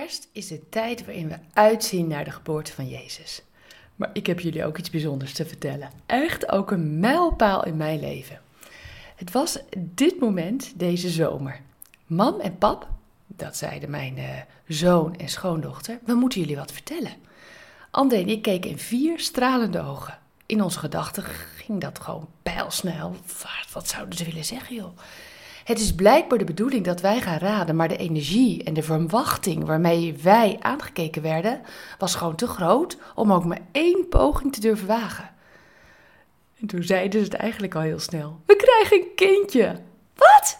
Kerst is de tijd waarin we uitzien naar de geboorte van Jezus. Maar ik heb jullie ook iets bijzonders te vertellen. Echt ook een mijlpaal in mijn leven. Het was dit moment deze zomer. Mam en pap, dat zeiden mijn uh, zoon en schoondochter, we moeten jullie wat vertellen. André en ik keken in vier stralende ogen. In onze gedachten ging dat gewoon pijlsnel. Wat zouden ze willen zeggen, joh? Het is blijkbaar de bedoeling dat wij gaan raden, maar de energie en de verwachting waarmee wij aangekeken werden, was gewoon te groot om ook maar één poging te durven wagen. En toen zeiden ze het eigenlijk al heel snel: We krijgen een kindje. Wat?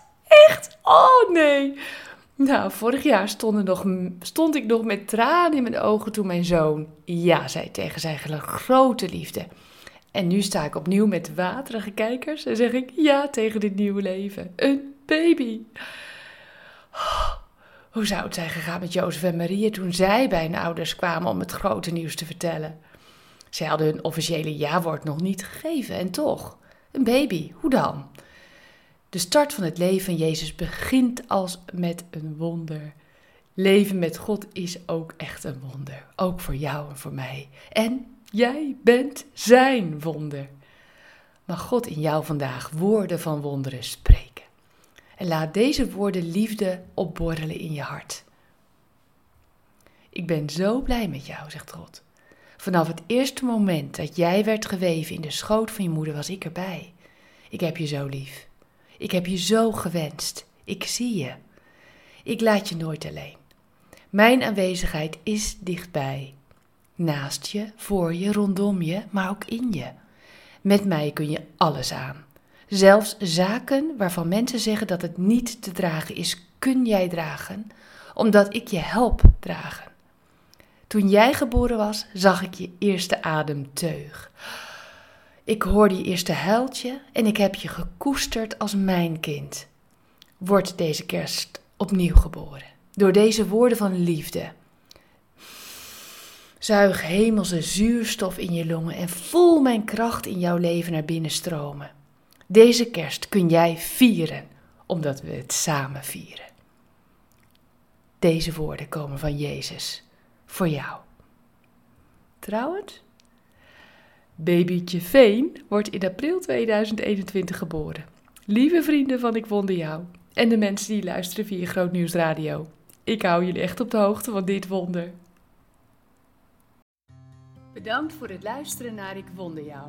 Echt? Oh nee. Nou, vorig jaar stond, nog, stond ik nog met tranen in mijn ogen toen mijn zoon ja zei tegen zijn grote liefde. En nu sta ik opnieuw met waterige kijkers en zeg ik ja tegen dit nieuwe leven. Een baby. hoe zou het zijn gegaan met Jozef en Maria toen zij bij hun ouders kwamen om het grote nieuws te vertellen? Zij hadden hun officiële ja-woord nog niet gegeven en toch, een baby, hoe dan? De start van het leven van Jezus begint als met een wonder. Leven met God is ook echt een wonder, ook voor jou en voor mij. En jij bent zijn wonder. Mag God in jou vandaag woorden van wonderen spreken. En laat deze woorden liefde opborrelen in je hart. Ik ben zo blij met jou, zegt God. Vanaf het eerste moment dat jij werd geweven in de schoot van je moeder was ik erbij. Ik heb je zo lief. Ik heb je zo gewenst. Ik zie je. Ik laat je nooit alleen. Mijn aanwezigheid is dichtbij. Naast je, voor je, rondom je, maar ook in je. Met mij kun je alles aan. Zelfs zaken waarvan mensen zeggen dat het niet te dragen is, kun jij dragen, omdat ik je help dragen. Toen jij geboren was, zag ik je eerste ademteug. Ik hoorde je eerste huiltje en ik heb je gekoesterd als mijn kind. Word deze kerst opnieuw geboren, door deze woorden van liefde. Zuig hemelse zuurstof in je longen en voel mijn kracht in jouw leven naar binnen stromen. Deze kerst kun jij vieren, omdat we het samen vieren. Deze woorden komen van Jezus voor jou. Trouwens, babytje Veen wordt in april 2021 geboren. Lieve vrienden van Ik Wonder Jou en de mensen die luisteren via Groot Nieuws Radio. Ik hou jullie echt op de hoogte van dit wonder. Bedankt voor het luisteren naar Ik Wonder Jou.